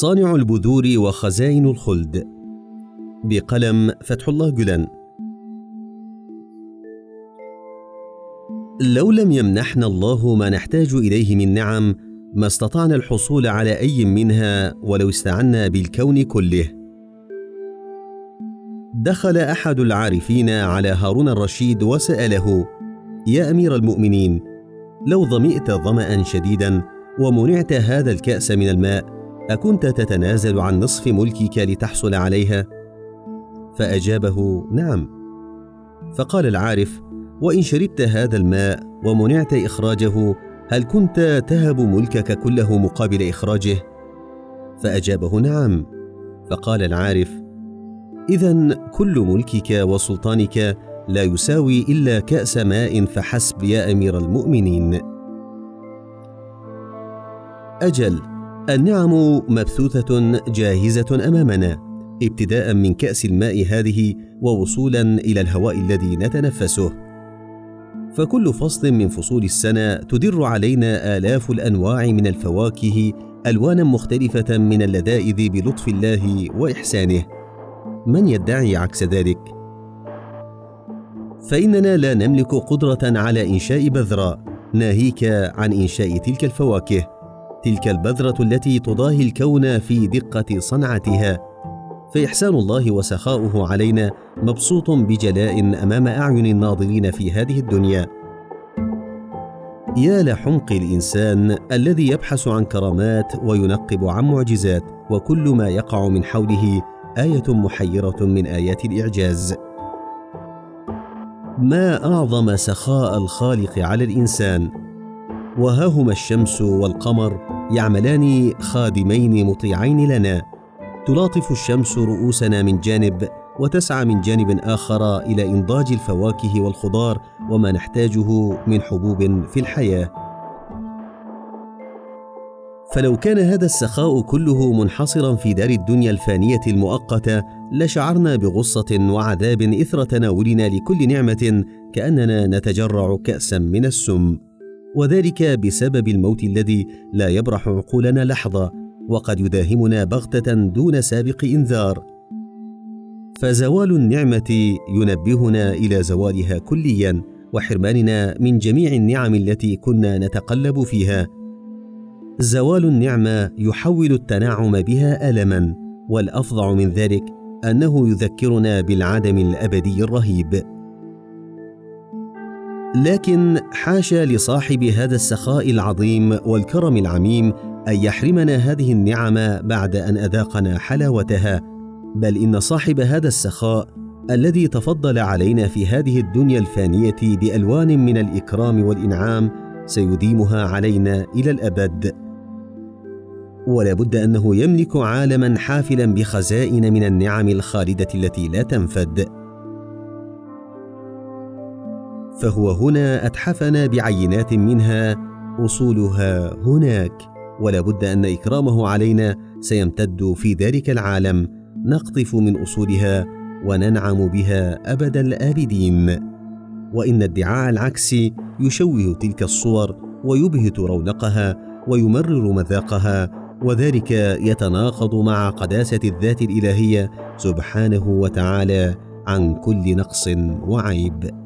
صانع البذور وخزائن الخلد. بقلم فتح الله جلان لو لم يمنحنا الله ما نحتاج إليه من نعم ما استطعنا الحصول على أي منها ولو استعنا بالكون كله. دخل أحد العارفين على هارون الرشيد وسأله يا أمير المؤمنين لو ظمئت ظما شديدا ومنعت هذا الكأس من الماء أكنت تتنازل عن نصف ملكك لتحصل عليها؟ فأجابه نعم. فقال العارف وإن شربت هذا الماء ومنعت إخراجه هل كنت تهب ملكك كله مقابل إخراجه؟ فأجابه نعم. فقال العارف اذا كل ملكك وسلطانك لا يساوي إلا كأس ماء فحسب يا أمير المؤمنين. أجل النعم مبثوثة جاهزة أمامنا ابتداء من كأس الماء هذه ووصولا إلى الهواء الذي نتنفسه. فكل فصل من فصول السنة تدر علينا آلاف الأنواع من الفواكه ألوانا مختلفة من اللذائذ بلطف الله وإحسانه. من يدعي عكس ذلك؟ فإننا لا نملك قدرة على إنشاء بذرة. ناهيك عن إنشاء تلك الفواكه. تلك البذرة التي تضاهي الكون في دقة صنعتها. فإحسان الله وسخاؤه علينا مبسوط بجلاء أمام أعين الناظرين في هذه الدنيا. يا لحمق الإنسان الذي يبحث عن كرامات وينقب عن معجزات وكل ما يقع من حوله آية محيرة من آيات الإعجاز. ما أعظم سخاء الخالق على الإنسان؟ وهاهما الشمس والقمر يعملان خادمين مطيعين لنا. تلاطف الشمس رؤوسنا من جانب وتسعى من جانب آخر إلى إنضاج الفواكه والخضار وما نحتاجه من حبوب في الحياة. فلو كان هذا السخاء كله منحصرا في دار الدنيا الفانية المؤقتة لشعرنا بغصة وعذاب إثر تناولنا لكل نعمة كأننا نتجرع كاسا من السم. وذلك بسبب الموت الذي لا يبرح عقولنا لحظة وقد يداهمنا بغتة دون سابق إنذار. فزوال النعمة ينبهنا إلى زوالها كليا وحرماننا من جميع النعم التي كنا نتقلب فيها. زوال النعمة يحول التنعم بها الما والأفظع من ذلك أنه يذكرنا بالعدم الأبدي الرهيب. لكن حاشا لصاحب هذا السخاء العظيم والكرم العميم أن يحرمنا هذه النعم بعد أن أذاقنا حلاوتها بل إن صاحب هذا السخاء الذي تفضل علينا في هذه الدنيا الفانية بألوان من الإكرام والإنعام سيديمها علينا إلى الأبد. ولا بد أنه يملك عالما حافلا بخزائن من النعم الخالدة التي لا تنفد. فهو هنا أتحفنا بعينات منها أصولها هناك. ولا بد أن إكرامه علينا سيمتد في ذلك العالم. نقطف من أصولها وننعم بها أبد الآبدين. وإن ادعاء العكس يشوه تلك الصور ويبهت رونقها ويمرر مذاقها وذلك يتناقض مع قداسة الذات الإلهية سبحانه وتعالى عن كل نقص وعيب.